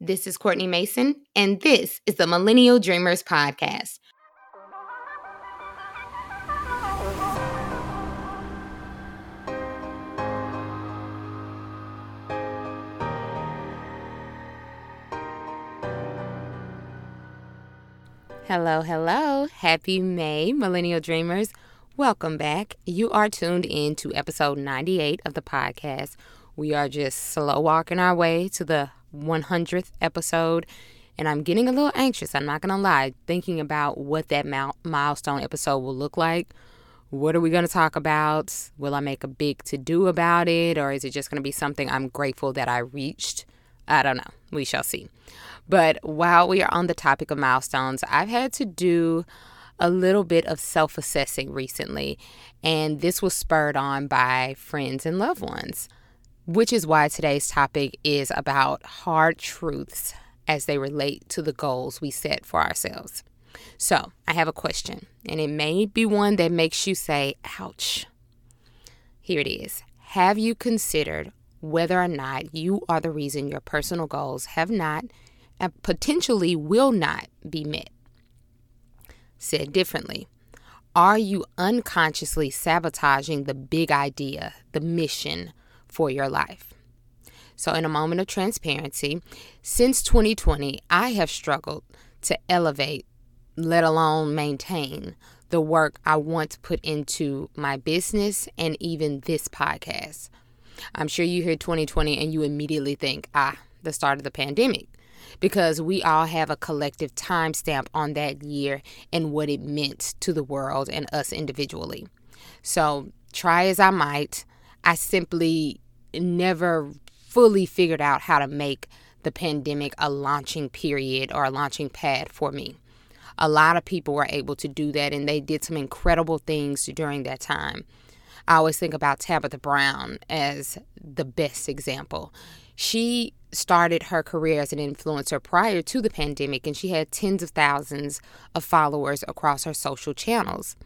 This is Courtney Mason, and this is the Millennial Dreamers Podcast. Hello, hello. Happy May, Millennial Dreamers. Welcome back. You are tuned in to episode 98 of the podcast. We are just slow walking our way to the 100th episode, and I'm getting a little anxious. I'm not going to lie, thinking about what that milestone episode will look like. What are we going to talk about? Will I make a big to do about it, or is it just going to be something I'm grateful that I reached? I don't know. We shall see. But while we are on the topic of milestones, I've had to do a little bit of self assessing recently, and this was spurred on by friends and loved ones, which is why today's topic is about hard truths as they relate to the goals we set for ourselves. So, I have a question, and it may be one that makes you say, ouch. Here it is Have you considered whether or not you are the reason your personal goals have not and potentially will not be met. Said differently, are you unconsciously sabotaging the big idea, the mission for your life? So, in a moment of transparency, since 2020, I have struggled to elevate, let alone maintain, the work I want to put into my business and even this podcast. I'm sure you hear 2020 and you immediately think, ah, the start of the pandemic because we all have a collective timestamp on that year and what it meant to the world and us individually. So, try as I might, I simply never fully figured out how to make the pandemic a launching period or a launching pad for me. A lot of people were able to do that and they did some incredible things during that time. I always think about Tabitha Brown as the best example. She started her career as an influencer prior to the pandemic, and she had tens of thousands of followers across her social channels.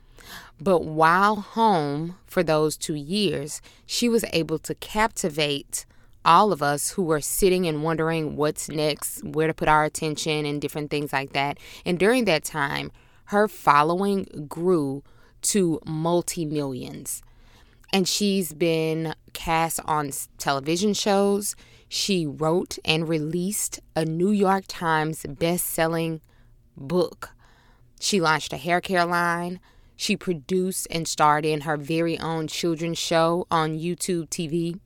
But while home for those two years, she was able to captivate all of us who were sitting and wondering what's next, where to put our attention, and different things like that. And during that time, her following grew to multi millions. And she's been cast on television shows. She wrote and released a New York Times best-selling book. She launched a hair care line. She produced and starred in her very own children's show on YouTube TV.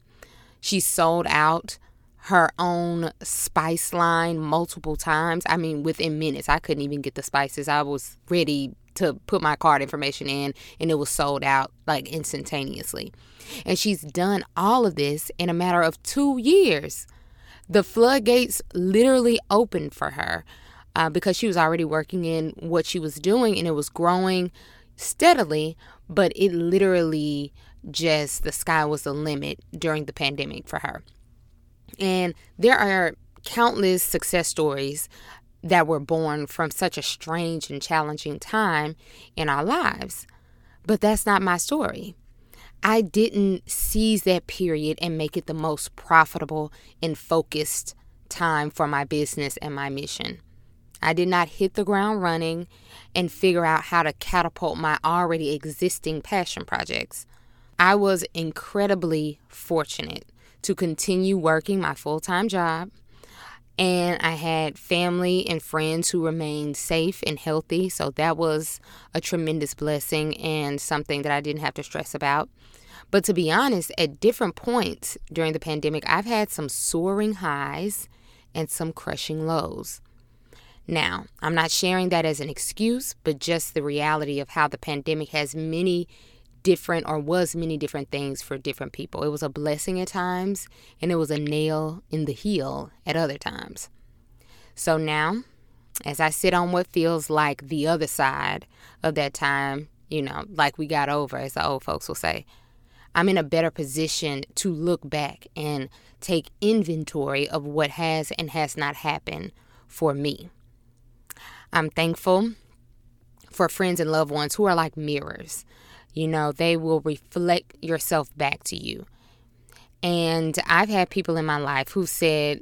She sold out her own spice line multiple times. I mean, within minutes. I couldn't even get the spices. I was ready to put my card information in and it was sold out like instantaneously. And she's done all of this in a matter of two years. The floodgates literally opened for her uh, because she was already working in what she was doing and it was growing steadily, but it literally just the sky was the limit during the pandemic for her. And there are countless success stories that were born from such a strange and challenging time in our lives. But that's not my story. I didn't seize that period and make it the most profitable and focused time for my business and my mission. I did not hit the ground running and figure out how to catapult my already existing passion projects. I was incredibly fortunate to continue working my full time job and I had family and friends who remained safe and healthy. So that was a tremendous blessing and something that I didn't have to stress about. But to be honest, at different points during the pandemic, I've had some soaring highs and some crushing lows. Now, I'm not sharing that as an excuse, but just the reality of how the pandemic has many different or was many different things for different people. It was a blessing at times and it was a nail in the heel at other times. So now, as I sit on what feels like the other side of that time, you know, like we got over, as the old folks will say, I'm in a better position to look back and take inventory of what has and has not happened for me. I'm thankful for friends and loved ones who are like mirrors. You know, they will reflect yourself back to you. And I've had people in my life who said,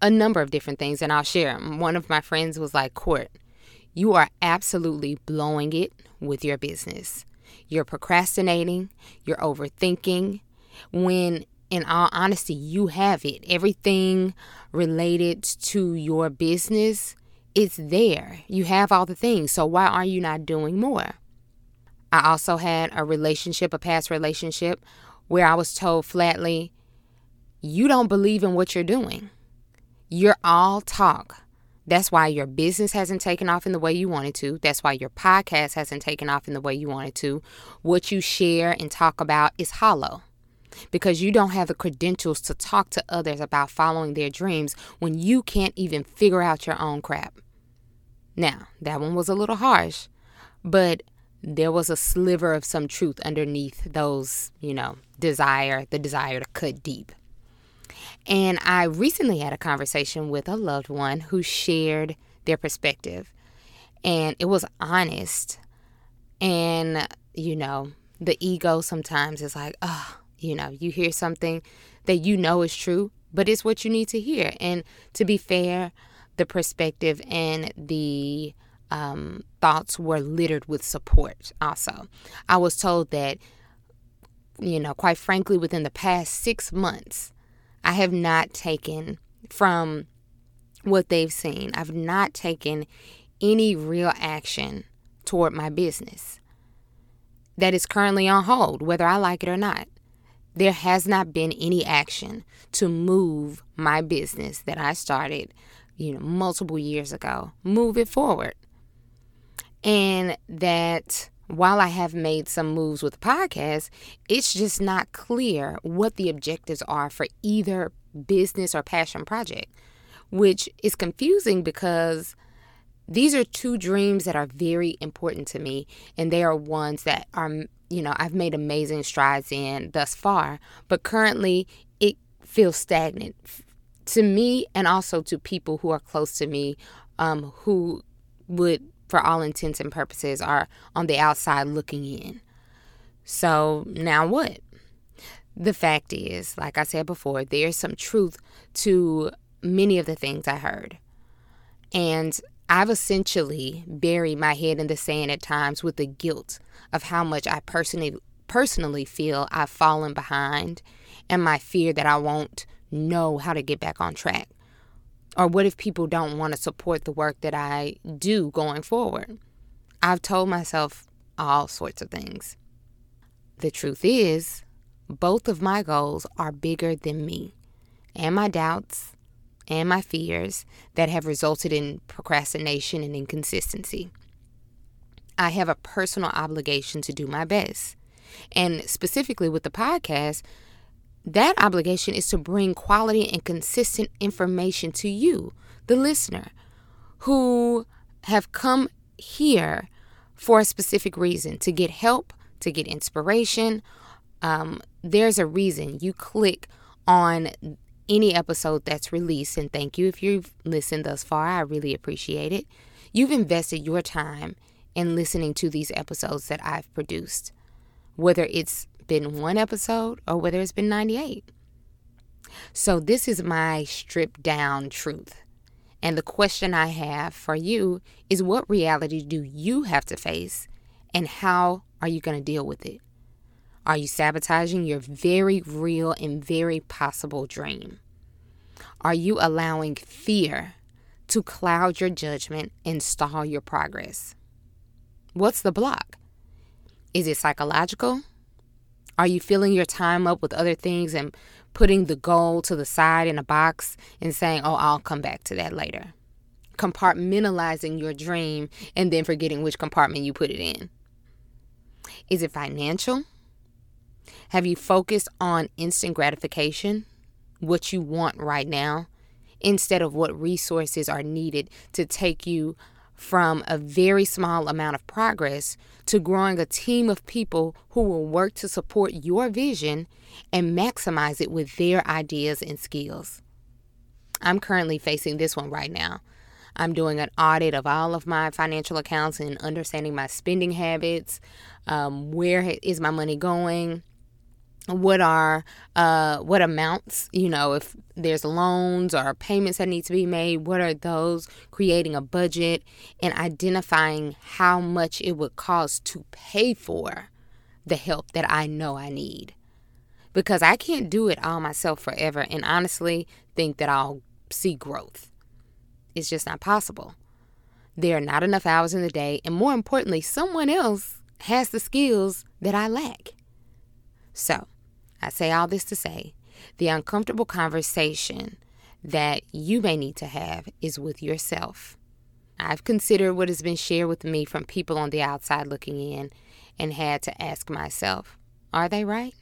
a number of different things, and I'll share them. One of my friends was like, Court, you are absolutely blowing it with your business. You're procrastinating, you're overthinking, when in all honesty, you have it. Everything related to your business is there. You have all the things. So why are you not doing more? I also had a relationship, a past relationship, where I was told flatly, you don't believe in what you're doing. You're all talk. That's why your business hasn't taken off in the way you wanted to. That's why your podcast hasn't taken off in the way you wanted to. What you share and talk about is hollow because you don't have the credentials to talk to others about following their dreams when you can't even figure out your own crap. Now, that one was a little harsh, but there was a sliver of some truth underneath those, you know, desire, the desire to cut deep. And I recently had a conversation with a loved one who shared their perspective, and it was honest. And, you know, the ego sometimes is like, oh, you know, you hear something that you know is true, but it's what you need to hear. And to be fair, the perspective and the um, thoughts were littered with support also. I was told that, you know, quite frankly, within the past six months, I have not taken from what they've seen, I've not taken any real action toward my business that is currently on hold, whether I like it or not there has not been any action to move my business that I started, you know, multiple years ago, move it forward. And that while I have made some moves with the podcast, it's just not clear what the objectives are for either business or passion project, which is confusing because these are two dreams that are very important to me, and they are ones that are, you know, I've made amazing strides in thus far, but currently it feels stagnant to me and also to people who are close to me um, who would, for all intents and purposes, are on the outside looking in. So now what? The fact is, like I said before, there's some truth to many of the things I heard. And I've essentially buried my head in the sand at times with the guilt of how much I personally personally feel I've fallen behind and my fear that I won't know how to get back on track. Or what if people don't want to support the work that I do going forward? I've told myself all sorts of things. The truth is, both of my goals are bigger than me and my doubts and my fears that have resulted in procrastination and inconsistency. I have a personal obligation to do my best. And specifically with the podcast, that obligation is to bring quality and consistent information to you, the listener, who have come here for a specific reason to get help, to get inspiration. Um, there's a reason you click on any episode that's released. And thank you if you've listened thus far. I really appreciate it. You've invested your time in listening to these episodes that I've produced, whether it's been one episode or whether it's been 98. So, this is my stripped down truth. And the question I have for you is what reality do you have to face and how are you going to deal with it? Are you sabotaging your very real and very possible dream? Are you allowing fear to cloud your judgment and stall your progress? What's the block? Is it psychological? Are you filling your time up with other things and putting the goal to the side in a box and saying, oh, I'll come back to that later? Compartmentalizing your dream and then forgetting which compartment you put it in. Is it financial? Have you focused on instant gratification, what you want right now, instead of what resources are needed to take you from a very small amount of progress to growing a team of people who will work to support your vision and maximize it with their ideas and skills? I'm currently facing this one right now. I'm doing an audit of all of my financial accounts and understanding my spending habits. Um, where is my money going? What are uh what amounts you know if there's loans or payments that need to be made what are those creating a budget and identifying how much it would cost to pay for the help that I know I need. Because I can't do it all myself forever and honestly think that I'll see growth. It's just not possible. There are not enough hours in the day and more importantly someone else has the skills that I lack. So I say all this to say the uncomfortable conversation that you may need to have is with yourself. I've considered what has been shared with me from people on the outside looking in and had to ask myself, are they right?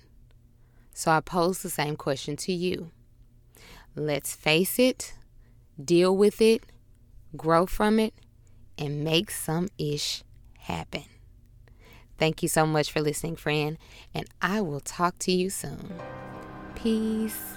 So I pose the same question to you. Let's face it, deal with it, grow from it, and make some ish happen. Thank you so much for listening, friend, and I will talk to you soon. Peace.